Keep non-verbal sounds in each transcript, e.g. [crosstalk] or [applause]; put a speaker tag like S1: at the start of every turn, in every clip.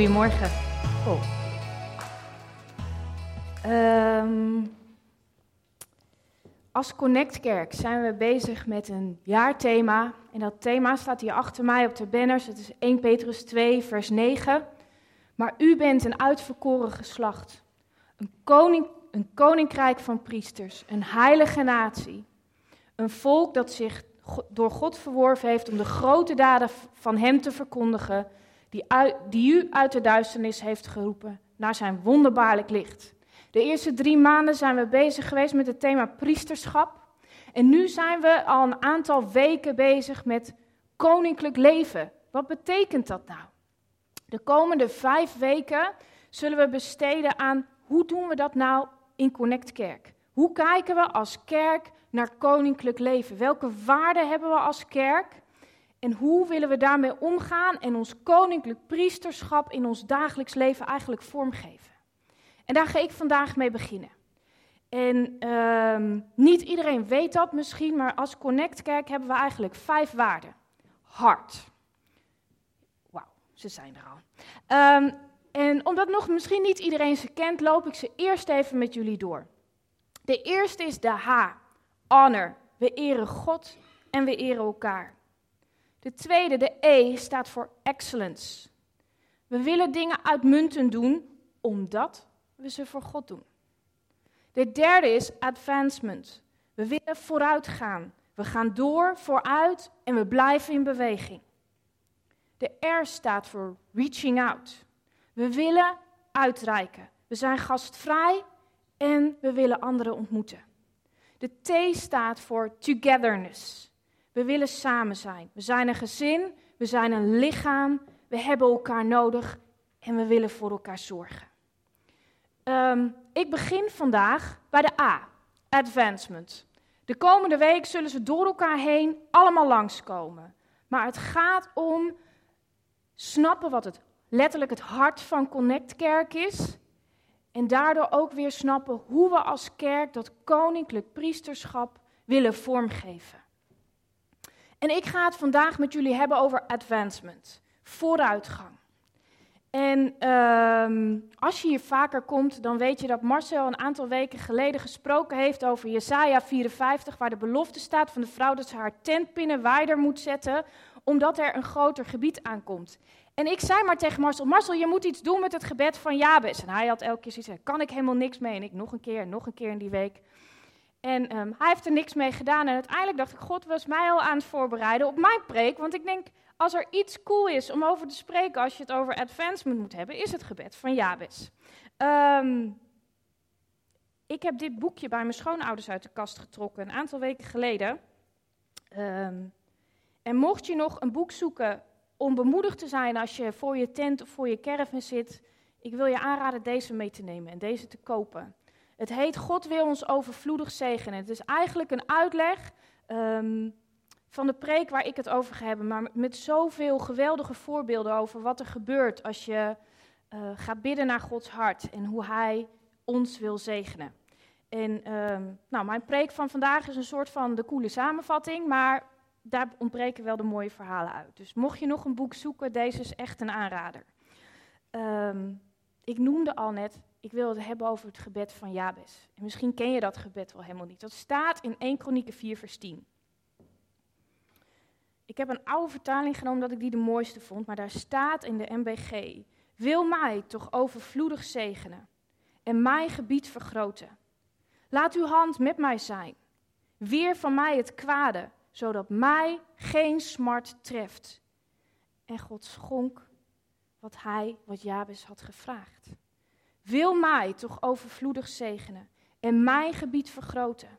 S1: Goedemorgen. Oh. Ehm, als Connect Kerk zijn we bezig met een jaarthema. En dat thema staat hier achter mij op de banners. Het is 1 Petrus 2, vers 9. Maar u bent een uitverkoren geslacht. Een, koning, een koninkrijk van priesters. Een heilige natie. Een volk dat zich door God verworven heeft om de grote daden van Hem te verkondigen, die, die u uit de duisternis heeft geroepen naar zijn wonderbaarlijk licht. De eerste drie maanden zijn we bezig geweest met het thema priesterschap. En nu zijn we al een aantal weken bezig met koninklijk leven. Wat betekent dat nou? De komende vijf weken zullen we besteden aan hoe doen we dat nou in Connect Kerk? Hoe kijken we als kerk naar koninklijk leven? Welke waarden hebben we als kerk? En hoe willen we daarmee omgaan en ons koninklijk priesterschap in ons dagelijks leven eigenlijk vormgeven? En daar ga ik vandaag mee beginnen. En uh, niet iedereen weet dat misschien, maar als Connect Kerk hebben we eigenlijk vijf waarden. Hart. Wauw, ze zijn er al. Um, en omdat nog misschien niet iedereen ze kent, loop ik ze eerst even met jullie door. De eerste is de H, honor. We eren God en we eren elkaar. De tweede, de E, staat voor excellence. We willen dingen uitmuntend doen omdat we ze voor God doen. De derde is advancement. We willen vooruit gaan. We gaan door, vooruit en we blijven in beweging. De R staat voor reaching out. We willen uitreiken. We zijn gastvrij en we willen anderen ontmoeten. De T staat voor togetherness. We willen samen zijn. We zijn een gezin, we zijn een lichaam, we hebben elkaar nodig en we willen voor elkaar zorgen. Ehm, ik begin vandaag bij de A, advancement. De komende week zullen ze door elkaar heen allemaal langskomen. Maar het gaat om snappen wat het letterlijk het hart van Connect Kerk is en daardoor ook weer snappen hoe we als kerk dat koninklijk priesterschap willen vormgeven. En ik ga het vandaag met jullie hebben over advancement, vooruitgang. En uh, als je hier vaker komt, dan weet je dat Marcel een aantal weken geleden gesproken heeft over Jesaja 54, waar de belofte staat van de vrouw dat ze haar tentpinnen wijder moet zetten, omdat er een groter gebied aankomt. En ik zei maar tegen Marcel, Marcel, je moet iets doen met het gebed van Jabes. En hij had elke keer zoiets, kan ik helemaal niks mee. En ik nog een keer, nog een keer in die week. En um, hij heeft er niks mee gedaan. En uiteindelijk dacht ik, God was mij al aan het voorbereiden op mijn preek. Want ik denk, als er iets cool is om over te spreken als je het over advancement moet hebben, is het gebed van Jabes. Um, ik heb dit boekje bij mijn schoonouders uit de kast getrokken een aantal weken geleden. Um, en mocht je nog een boek zoeken om bemoedigd te zijn als je voor je tent of voor je caravan zit, ik wil je aanraden deze mee te nemen en deze te kopen. Het heet God wil ons overvloedig zegenen. Het is eigenlijk een uitleg um, van de preek waar ik het over ga hebben, maar met zoveel geweldige voorbeelden over wat er gebeurt als je uh, gaat bidden naar Gods hart en hoe Hij ons wil zegenen. En um, nou, mijn preek van vandaag is een soort van de coole samenvatting, maar daar ontbreken wel de mooie verhalen uit. Dus mocht je nog een boek zoeken, deze is echt een aanrader. Um, ik noemde al net, ik wil het hebben over het gebed van Jabes. En misschien ken je dat gebed wel helemaal niet. Dat staat in 1 Kronieken 4 vers 10. Ik heb een oude vertaling genomen dat ik die de mooiste vond, maar daar staat in de MBG: Wil mij toch overvloedig zegenen en mijn gebied vergroten. Laat uw hand met mij zijn. Weer van mij het kwade, zodat mij geen smart treft. En God schonk wat hij, wat Jabes had gevraagd. Wil mij toch overvloedig zegenen en mijn gebied vergroten.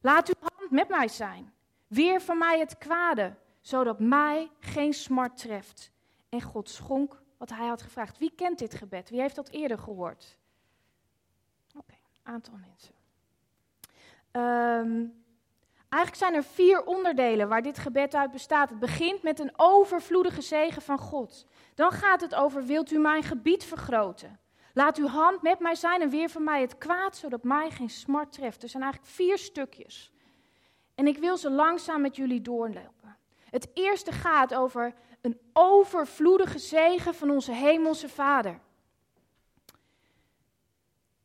S1: Laat uw hand met mij zijn. Weer van mij het kwade, zodat mij geen smart treft. En God schonk wat hij had gevraagd. Wie kent dit gebed? Wie heeft dat eerder gehoord? Oké, okay, aantal mensen. Um, Eigenlijk zijn er vier onderdelen waar dit gebed uit bestaat. Het begint met een overvloedige zegen van God. Dan gaat het over, wilt u mijn gebied vergroten? Laat uw hand met mij zijn en weer van mij het kwaad, zodat mij geen smart treft. Er zijn eigenlijk vier stukjes. En ik wil ze langzaam met jullie doorlopen. Het eerste gaat over een overvloedige zegen van onze hemelse Vader.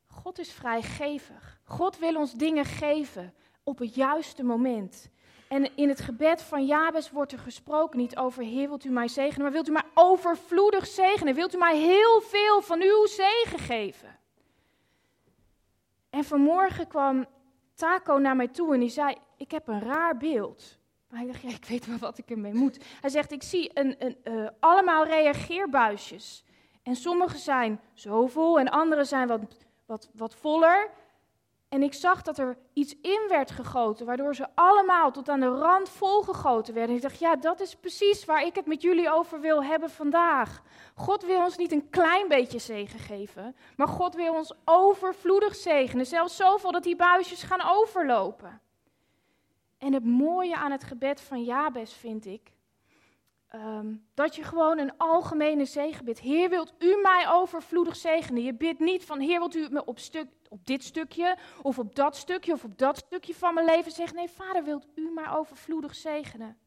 S1: God is vrijgevig. God wil ons dingen geven op het juiste moment. En in het gebed van Jabes wordt er gesproken niet over Heer, wilt u mij zegenen, maar wilt u mij overvloedig zegenen? Wilt u mij heel veel van uw zegen geven? En vanmorgen kwam Taco naar mij toe en die zei, ik heb een raar beeld. Maar ik dacht, ik weet wel wat ik ermee moet. Hij zegt, ik zie een, een, uh, allemaal reageerbuisjes. En sommige zijn zo vol en andere zijn wat, wat, wat voller. En ik zag dat er iets in werd gegoten, waardoor ze allemaal tot aan de rand volgegoten werden. Ik dacht, ja, dat is precies waar ik het met jullie over wil hebben vandaag. God wil ons niet een klein beetje zegen geven, maar God wil ons overvloedig zegenen. Zelfs zoveel dat die buisjes gaan overlopen. En het mooie aan het gebed van Jabes vind ik, Ehm, dat je gewoon een algemene zegen bidt. Heer, wilt u mij overvloedig zegenen? Je bidt niet van, Heer, wilt u me op, stuk, op dit stukje, of op dat stukje, of op dat stukje van mijn leven zeggen. Nee, Vader, wilt u mij overvloedig zegenen?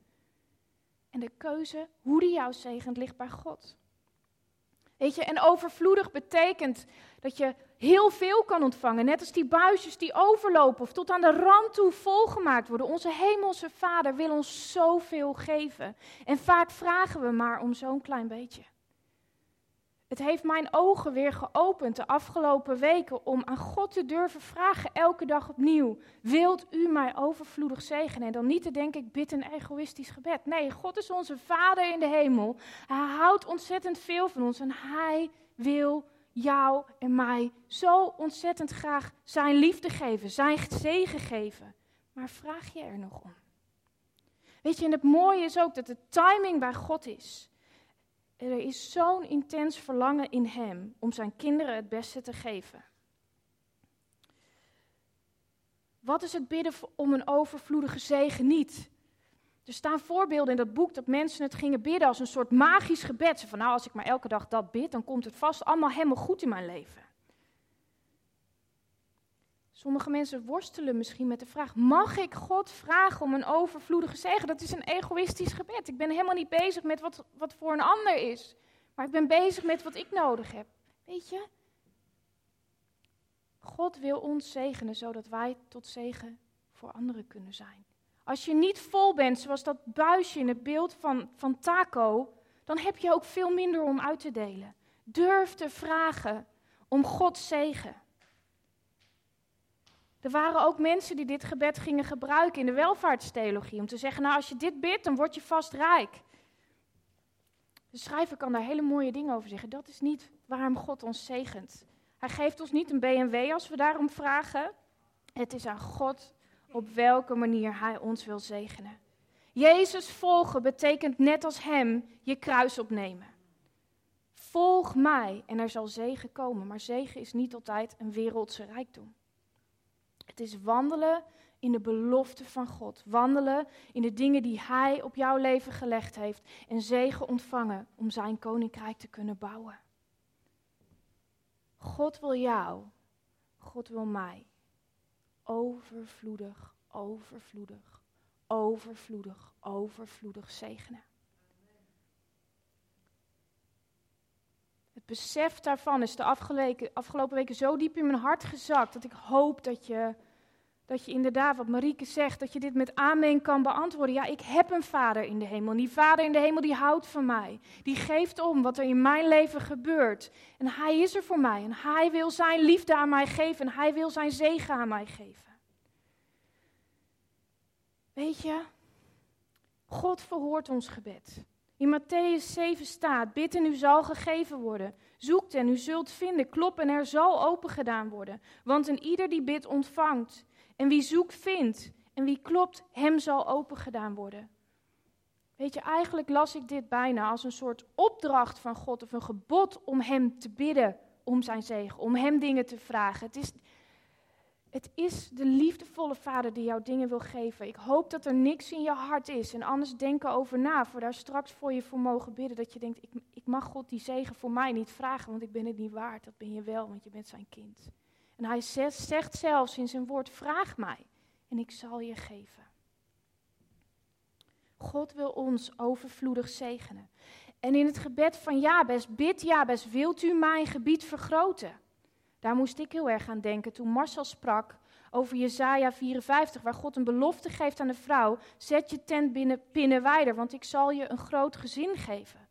S1: En de keuze, hoe die jou zegent, ligt bij God. Weet je, en overvloedig betekent dat je heel veel kan ontvangen. Net als die buisjes die overlopen of tot aan de rand toe volgemaakt worden. Onze hemelse Vader wil ons zoveel geven. En vaak vragen we maar om zo'n klein beetje. Het heeft mijn ogen weer geopend de afgelopen weken om aan God te durven vragen elke dag opnieuw. Wilt u mij overvloedig zegenen? En dan niet te denken, ik bid een egoïstisch gebed. Nee, God is onze Vader in de hemel. Hij houdt ontzettend veel van ons en hij wil jou en mij zo ontzettend graag zijn liefde geven, zijn zegen geven. Maar vraag je er nog om? Weet je, en het mooie is ook dat de timing bij God is. Er is zo'n intens verlangen in Hem om zijn kinderen het beste te geven. Wat is het bidden om een overvloedige zegen niet? Er staan voorbeelden in dat boek dat mensen het gingen bidden als een soort magisch gebed. Van nou, als ik maar elke dag dat bid, dan komt het vast allemaal helemaal goed in mijn leven. Sommige mensen worstelen misschien met de vraag: mag ik God vragen om een overvloedige zegen? Dat is een egoïstisch gebed. Ik ben helemaal niet bezig met wat, wat voor een ander is, maar ik ben bezig met wat ik nodig heb. Weet je? God wil ons zegenen zodat wij tot zegen voor anderen kunnen zijn. Als je niet vol bent, zoals dat buisje in het beeld van, van Taco, dan heb je ook veel minder om uit te delen. Durf te vragen om Gods zegen. Er waren ook mensen die dit gebed gingen gebruiken in de welvaartstheologie. Om te zeggen, nou als je dit bidt, dan word je vast rijk. De schrijver kan daar hele mooie dingen over zeggen. Dat is niet waarom God ons zegent. Hij geeft ons niet een BMW als we daarom vragen. Het is aan God op welke manier Hij ons wil zegenen. Jezus volgen betekent net als Hem je kruis opnemen. Volg mij en er zal zegen komen. Maar zegen is niet altijd een wereldse rijkdom. Het is wandelen in de belofte van God. Wandelen in de dingen die Hij op jouw leven gelegd heeft. En zegen ontvangen om Zijn koninkrijk te kunnen bouwen. God wil jou. God wil mij overvloedig, overvloedig, overvloedig, overvloedig zegenen. Besef daarvan is de afgelopen weken zo diep in mijn hart gezakt dat ik hoop dat je, dat je inderdaad, wat Marieke zegt, dat je dit met amen kan beantwoorden. Ja, ik heb een vader in de hemel. En die vader in de hemel die houdt van mij. Die geeft om wat er in mijn leven gebeurt. En hij is er voor mij. En hij wil zijn liefde aan mij geven. En hij wil zijn zegen aan mij geven. Weet je, God verhoort ons gebed. In Matthäus 7 staat: Bid en u zal gegeven worden. Zoekt en u zult vinden. Klop en er zal open gedaan worden. Want een ieder die bidt ontvangt. En wie zoekt vindt. En wie klopt, hem zal open gedaan worden. Weet je, eigenlijk las ik dit bijna als een soort opdracht van God of een gebod om hem te bidden om zijn zegen, om hem dingen te vragen. Het is, het is de liefdevolle vader die jou dingen wil geven. Ik hoop dat er niks in je hart is. En anders denk over na, voor daar straks voor je voor mogen bidden. Dat je denkt, ik, ik mag God die zegen voor mij niet vragen, want ik ben het niet waard. Dat ben je wel, want je bent zijn kind. En hij zegt, zegt zelfs in zijn woord, vraag mij en ik zal je geven. God wil ons overvloedig zegenen. En in het gebed van Jabes, bid Jabes, wilt u mijn gebied vergroten? Daar moest ik heel erg aan denken toen Marcel sprak over Jezaja 54, waar God een belofte geeft aan de vrouw. Zet je tent binnen binnenwijder, want ik zal je een groot gezin geven.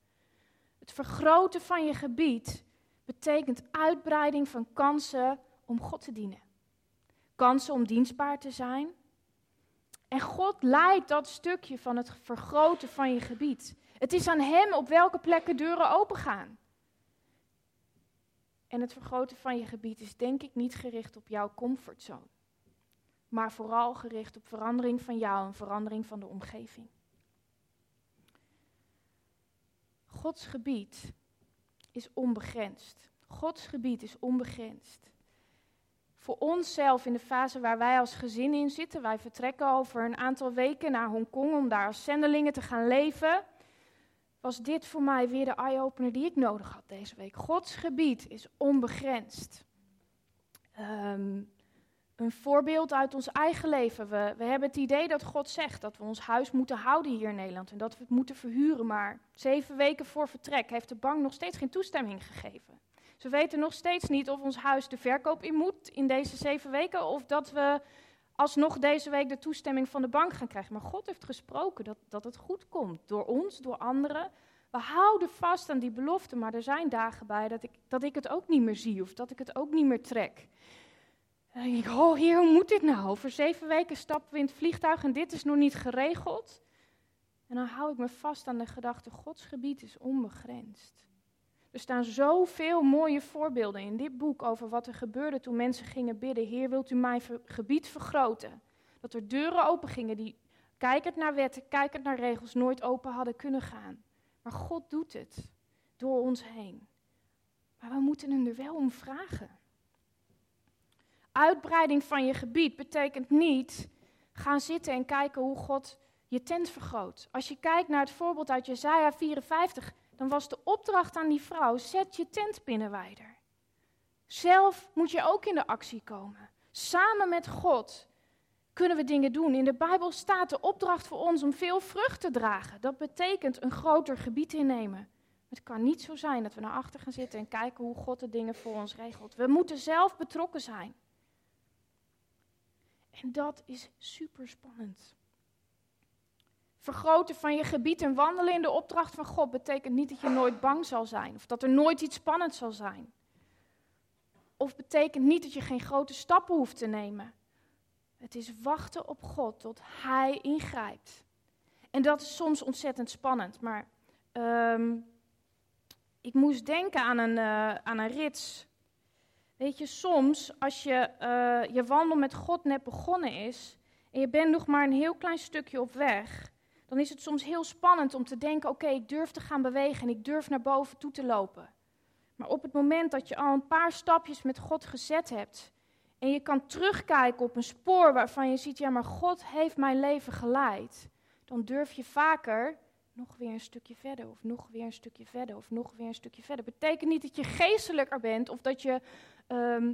S1: Het vergroten van je gebied betekent uitbreiding van kansen om God te dienen. Kansen om dienstbaar te zijn. En God leidt dat stukje van het vergroten van je gebied. Het is aan Hem op welke plekken deuren opengaan. En het vergroten van je gebied is denk ik niet gericht op jouw comfortzone, maar vooral gericht op verandering van jou en verandering van de omgeving. Gods gebied is onbegrensd. Gods gebied is onbegrensd. Voor onszelf in de fase waar wij als gezin in zitten, wij vertrekken over een aantal weken naar Hongkong om daar als zendelingen te gaan leven was dit voor mij weer de eye-opener die ik nodig had deze week. Gods gebied is onbegrensd. Ehm, een voorbeeld uit ons eigen leven. We, we hebben het idee dat God zegt dat we ons huis moeten houden hier in Nederland en dat we het moeten verhuren. Maar zeven weken voor vertrek heeft de bank nog steeds geen toestemming gegeven. Ze weten nog steeds niet of ons huis de verkoop in moet in deze zeven weken of dat we alsnog deze week de toestemming van de bank gaan krijgen. Maar God heeft gesproken dat, dat het goed komt. Door ons, door anderen. We houden vast aan die belofte, maar er zijn dagen bij dat ik, dat ik het ook niet meer zie of dat ik het ook niet meer trek. En dan denk ik, oh heer, hoe moet dit nou? Over zeven weken stappen we in het vliegtuig en dit is nog niet geregeld. En dan hou ik me vast aan de gedachte, Gods gebied is onbegrensd. Er staan zoveel mooie voorbeelden in dit boek over wat er gebeurde toen mensen gingen bidden. Heer, wilt u mijn gebied vergroten? Dat er deuren open gingen die, kijkend naar wetten, kijkend naar regels, nooit open hadden kunnen gaan. Maar God doet het door ons heen. Maar we moeten hem er wel om vragen. Uitbreiding van je gebied betekent niet gaan zitten en kijken hoe God je tent vergroot. Als je kijkt naar het voorbeeld uit Jesaja 54, dan was de opdracht aan die vrouw: zet je tent binnenwijder. Zelf moet je ook in de actie komen. Samen met God kunnen we dingen doen. In de Bijbel staat de opdracht voor ons om veel vrucht te dragen. Dat betekent een groter gebied innemen. Het kan niet zo zijn dat we naar achter gaan zitten en kijken hoe God de dingen voor ons regelt. We moeten zelf betrokken zijn. En dat is super spannend. Vergroten van je gebied en wandelen in de opdracht van God betekent niet dat je nooit bang zal zijn of dat er nooit iets spannends zal zijn. Of betekent niet dat je geen grote stappen hoeft te nemen. Het is wachten op God tot Hij ingrijpt. En dat is soms ontzettend spannend, maar ehm, ik moest denken aan een, uh, aan een rits. Weet je, soms als je uh, je wandel met God net begonnen is en je bent nog maar een heel klein stukje op weg, dan is het soms heel spannend om te denken: oké, ik durf te gaan bewegen en ik durf naar boven toe te lopen. Maar op het moment dat je al een paar stapjes met God gezet hebt en je kan terugkijken op een spoor waarvan je ziet: ja, maar God heeft mijn leven geleid, dan durf je vaker nog weer een stukje verder, of nog weer een stukje verder, of nog weer een stukje verder. Betekent niet dat je geestelijker bent of dat je. Ehm,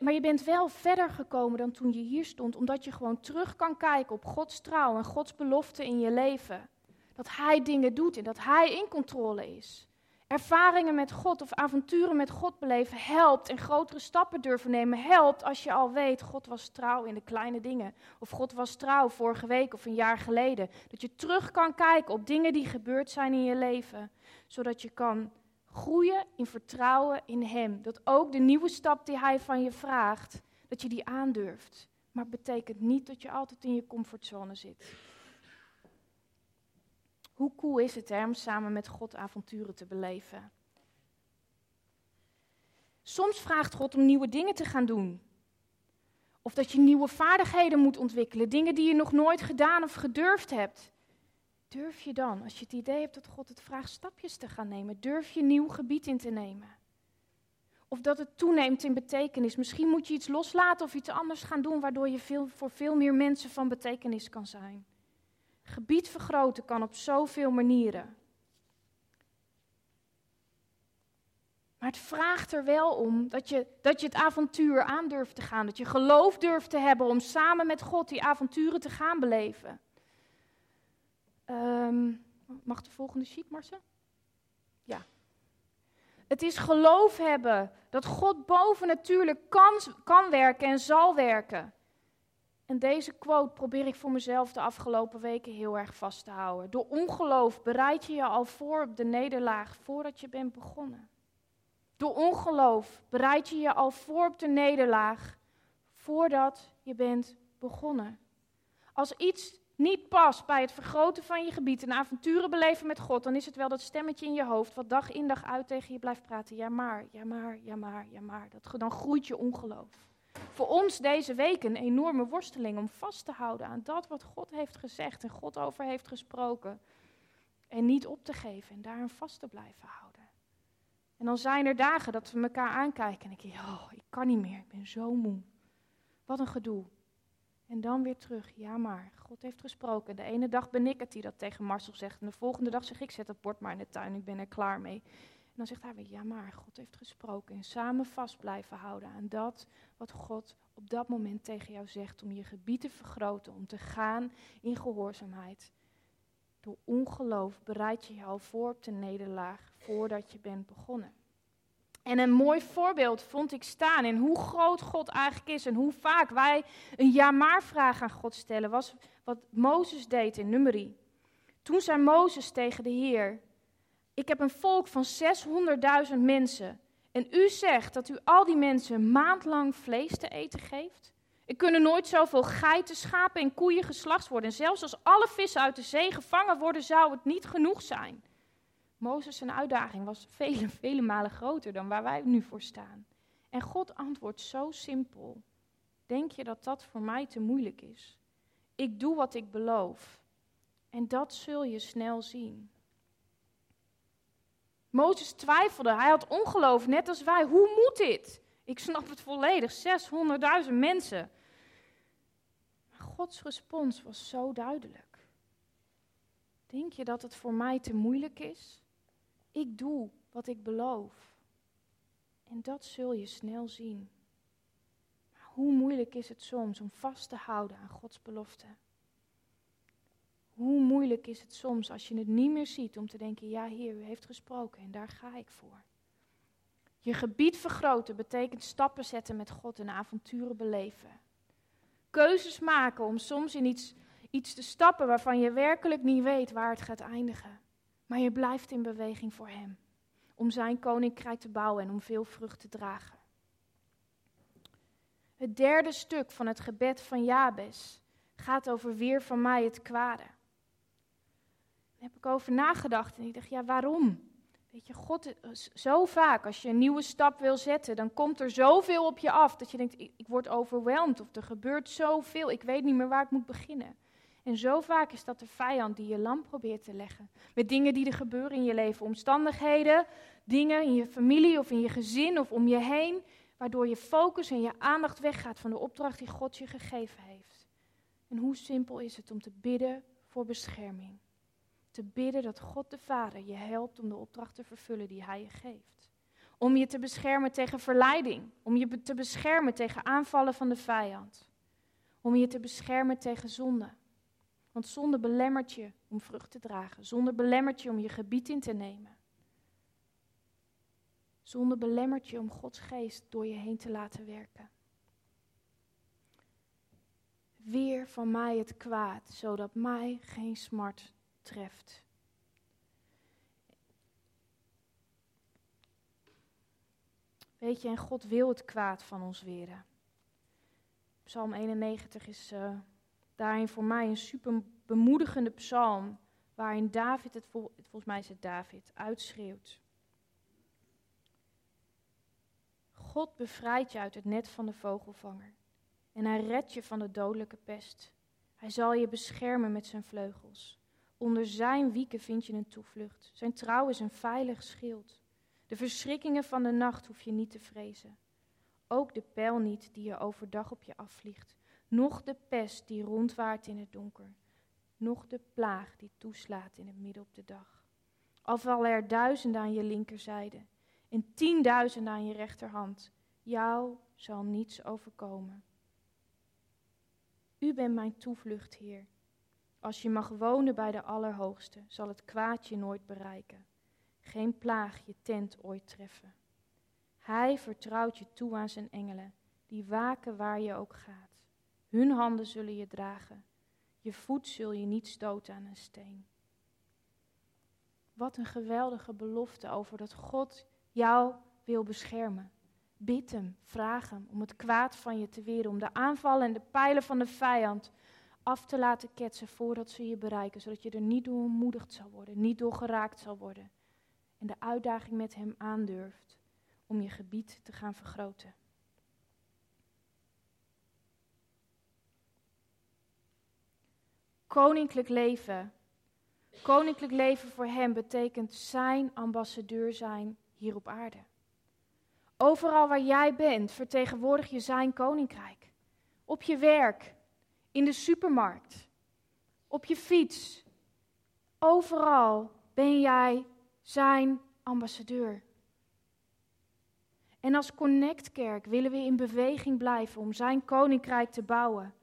S1: maar je bent wel verder gekomen dan toen je hier stond, omdat je gewoon terug kan kijken op Gods trouw en Gods belofte in je leven. Dat Hij dingen doet en dat Hij in controle is. Ervaringen met God of avonturen met God beleven helpt en grotere stappen durven nemen helpt als je al weet, God was trouw in de kleine dingen. Of God was trouw vorige week of een jaar geleden. Dat je terug kan kijken op dingen die gebeurd zijn in je leven, zodat je kan groeien in vertrouwen in Hem. Dat ook de nieuwe stap die Hij van je vraagt, dat je die aandurft. Maar het betekent niet dat je altijd in je comfortzone zit. Hoe cool is het hè, om samen met God avonturen te beleven? Soms vraagt God om nieuwe dingen te gaan doen. Of dat je nieuwe vaardigheden moet ontwikkelen, dingen die je nog nooit gedaan of gedurfd hebt. Durf je dan, als je het idee hebt dat God het vraagt, stapjes te gaan nemen? Durf je nieuw gebied in te nemen? Of dat het toeneemt in betekenis. Misschien moet je iets loslaten of iets anders gaan doen, waardoor je veel, voor veel meer mensen van betekenis kan zijn. Gebied vergroten kan op zoveel manieren. Maar het vraagt er wel om dat je, dat je het avontuur aan durft te gaan. Dat je geloof durft te hebben om samen met God die avonturen te gaan beleven. Ehm, mag de volgende sheet, Marcel? Ja. Het is geloof hebben dat God boven natuurlijk kan, kan werken en zal werken. En deze quote probeer ik voor mezelf de afgelopen weken heel erg vast te houden. Door ongeloof bereid je je al voor op de nederlaag voordat je bent begonnen. Door ongeloof bereid je je al voor op de nederlaag voordat je bent begonnen. Als iets niet past bij het vergroten van je gebied en avonturen beleven met God, dan is het wel dat stemmetje in je hoofd wat dag in dag uit tegen je blijft praten. Ja maar, ja maar, ja maar, ja maar. Dat, dan groeit je ongeloof. Voor ons deze week een enorme worsteling om vast te houden aan dat wat God heeft gezegd en God over heeft gesproken. En niet op te geven en daarin vast te blijven houden. En dan zijn er dagen dat we elkaar aankijken en ik denk, oh, ik kan niet meer, ik ben zo moe. Wat een gedoe. En dan weer terug, ja maar, God heeft gesproken. De ene dag ben ik het die dat tegen Marcel zegt. En de volgende dag zeg ik, zet het bord maar in de tuin, ik ben er klaar mee. En dan zegt hij weer, ja maar, God heeft gesproken. En samen vast blijven houden aan dat wat God op dat moment tegen jou zegt. Om je gebied te vergroten, om te gaan in gehoorzaamheid. Door ongeloof bereid je je al voor op de nederlaag voordat je bent begonnen. En een mooi voorbeeld vond ik staan in hoe groot God eigenlijk is en hoe vaak wij een ja-maar-vraag aan God stellen, was wat Mozes deed in Numeri. Toen zei Mozes tegen de Heer, ik heb een volk van 600.000 mensen en u zegt dat u al die mensen een maand lang vlees te eten geeft? Er kunnen nooit zoveel geiten, schapen en koeien geslacht worden. En zelfs als alle vissen uit de zee gevangen worden, zou het niet genoeg zijn. Mozes' zijn uitdaging was vele, [laughs] vele malen groter dan waar wij nu voor staan. En God antwoordt zo simpel. Denk je dat dat voor mij te moeilijk is? Ik doe wat ik beloof. En dat zul je snel zien. Mozes twijfelde, hij had ongeloof, net als wij. Hoe moet dit? Ik snap het volledig, 600.000 mensen. Maar Gods respons was zo duidelijk. Denk je dat het voor mij te moeilijk is? Ik doe wat ik beloof. En dat zul je snel zien. Maar hoe moeilijk is het soms om vast te houden aan Gods belofte? Hoe moeilijk is het soms als je het niet meer ziet om te denken, ja Heer, u heeft gesproken en daar ga ik voor. Je gebied vergroten betekent stappen zetten met God en avonturen beleven. Keuzes maken om soms in iets, iets te stappen waarvan je werkelijk niet weet waar het gaat eindigen. Maar je blijft in beweging voor Hem. Om Zijn koninkrijk te bouwen en om veel vrucht te dragen. Het derde stuk van het gebed van Jabes gaat over weer van mij het kwade. Daar heb ik over nagedacht en ik dacht, ja waarom? Weet je, God, zo vaak als je een nieuwe stap wil zetten, dan komt er zoveel op je af dat je denkt, ik, ik word overweldigd of er gebeurt zoveel, ik weet niet meer waar ik moet beginnen. En zo vaak is dat de vijand die je lam probeert te leggen. Met dingen die er gebeuren in je leven, omstandigheden, dingen in je familie of in je gezin of om je heen, waardoor je focus en je aandacht weggaat van de opdracht die God je gegeven heeft. En hoe simpel is het om te bidden voor bescherming? Te bidden dat God de Vader je helpt om de opdracht te vervullen die Hij je geeft. Om je te beschermen tegen verleiding. Om je te beschermen tegen aanvallen van de vijand. Om je te beschermen tegen zonde. Want zonde belemmert je om vrucht te dragen. Zonde belemmert je om je gebied in te nemen. Zonde belemmert je om Gods geest door je heen te laten werken. Weer van mij het kwaad, zodat mij geen smart treft. Weet je, en God wil het kwaad van ons weren. Psalm 91 is uh, daarin voor mij een super bemoedigende psalm, waarin David, het volgens mij is het David, uitschreeuwt. God bevrijdt je uit het net van de vogelvanger en hij redt je van de dodelijke pest. Hij zal je beschermen met zijn vleugels. Onder zijn wieken vind je een toevlucht. Zijn trouw is een veilig schild. De verschrikkingen van de nacht hoef je niet te vrezen. Ook de pijl niet die je overdag op je afvliegt noch de pest die rondwaart in het donker, noch de plaag die toeslaat in het midden op de dag. Al er duizenden aan je linkerzijde en tienduizenden aan je rechterhand, jou zal niets overkomen. U bent mijn toevlucht, Heer. Als je mag wonen bij de Allerhoogste, zal het kwaad je nooit bereiken. Geen plaag je tent ooit treffen. Hij vertrouwt je toe aan zijn engelen, die waken waar je ook gaat. Hun handen zullen je dragen. Je voet zul je niet stoten aan een steen. Wat een geweldige belofte over dat God jou wil beschermen. Bid hem, vraag hem om het kwaad van je te weren, om de aanvallen en de pijlen van de vijand af te laten ketsen voordat ze je bereiken, zodat je er niet door ontmoedigd zal worden, niet door geraakt zal worden. En de uitdaging met hem aandurft om je gebied te gaan vergroten. Koninklijk leven. Koninklijk leven voor hem betekent zijn ambassadeur zijn hier op aarde. Overal waar jij bent, vertegenwoordig je zijn koninkrijk. Op je werk, in de supermarkt, op je fiets. Overal ben jij zijn ambassadeur. En als Connect Kerk willen we in beweging blijven om zijn koninkrijk te bouwen.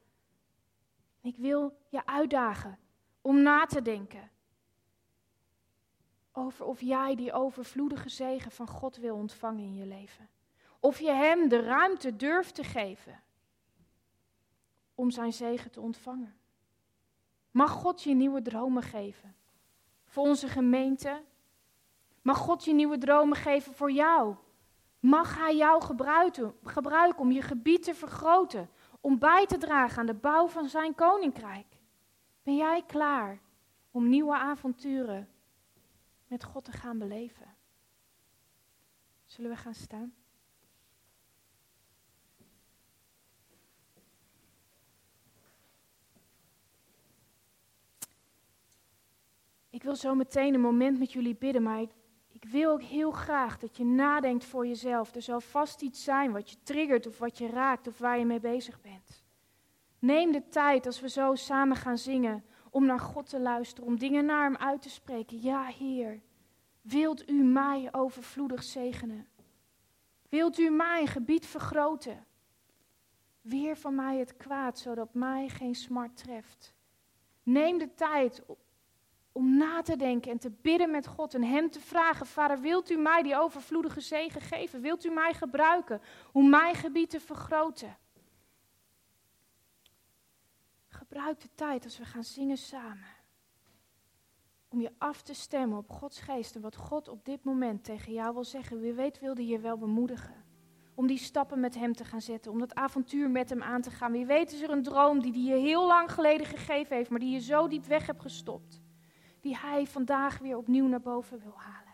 S1: Ik wil je uitdagen om na te denken over of jij die overvloedige zegen van God wil ontvangen in je leven. Of je Hem de ruimte durft te geven om Zijn zegen te ontvangen. Mag God je nieuwe dromen geven voor onze gemeente? Mag God je nieuwe dromen geven voor jou? Mag Hij jou gebruiken, gebruiken om je gebied te vergroten, om bij te dragen aan de bouw van Zijn koninkrijk? Ben jij klaar om nieuwe avonturen met God te gaan beleven? Zullen we gaan staan? Ik wil zo meteen een moment met jullie bidden, maar ik, ik wil ook heel graag dat je nadenkt voor jezelf. Er zal vast iets zijn wat je triggert of wat je raakt of waar je mee bezig bent. Neem de tijd als we zo samen gaan zingen om naar God te luisteren, om dingen naar Hem uit te spreken. Ja, Heer, wilt U mij overvloedig zegenen? Wilt U mijn gebied vergroten? Weer van mij het kwaad, zodat mij geen smart treft. Neem de tijd om na te denken en te bidden met God en Hem te vragen: Vader, wilt U mij die overvloedige zegen geven? Wilt U mij gebruiken om mijn gebied te vergroten? Gebruik de tijd als we gaan zingen samen. Om je af te stemmen op Gods geest en wat God op dit moment tegen jou wil zeggen. Wie weet wilde je wel bemoedigen. Om die stappen met Hem te gaan zetten. Om dat avontuur met Hem aan te gaan. Wie weet is er een droom die, die je heel lang geleden gegeven heeft, maar die je zo diep weg hebt gestopt die Hij vandaag weer opnieuw naar boven wil halen.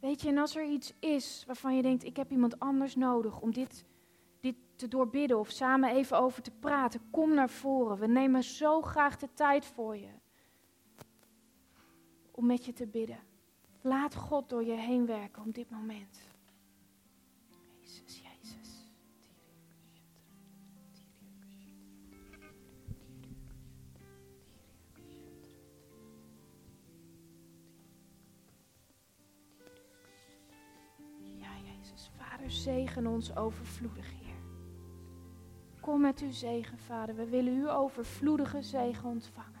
S1: Weet je, en als er iets is waarvan je denkt, ik heb iemand anders nodig om dit, dit te doorbidden of samen even over te praten, kom naar voren. We nemen zo graag de tijd voor je om met je te bidden. Laat God door je heen werken op dit moment. Zegen ons overvloedig, Heer. Kom met uw zegen, Vader. We willen uw overvloedige zegen ontvangen.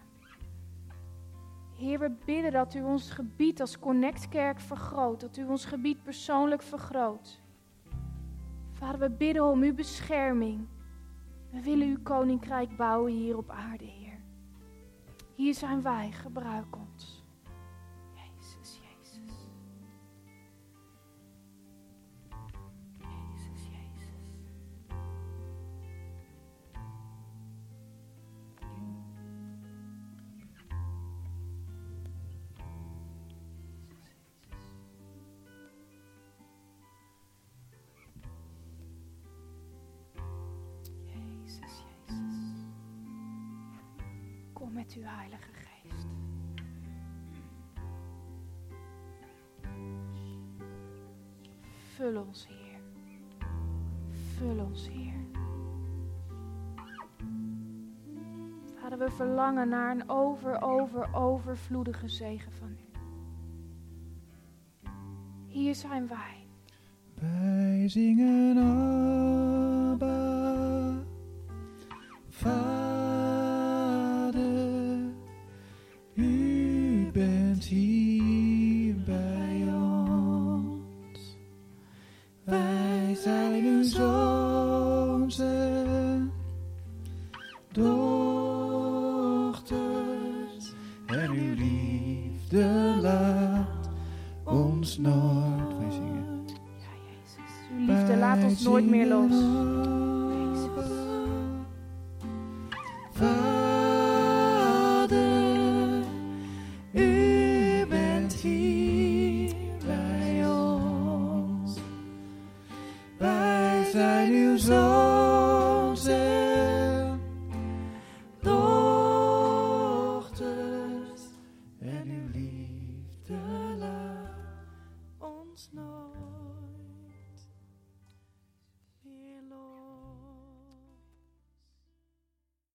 S1: Heer, we bidden dat u ons gebied als Connectkerk vergroot, dat u ons gebied persoonlijk vergroot. Vader, we bidden om uw bescherming. We willen uw koninkrijk bouwen hier op aarde, Heer. Hier zijn wij, gebruik ons. Met uw Heilige Geest. Vul ons, Heer. Vul ons, Heer. Vader, we verlangen naar een over, over, overvloedige zegen van u. Hier zijn wij.
S2: Wij zingen Abba,
S3: dochters. En uw liefde laat ons nooit. Wij zingen.
S2: Ja, Jezus. Uw liefde laat ons nooit meer los.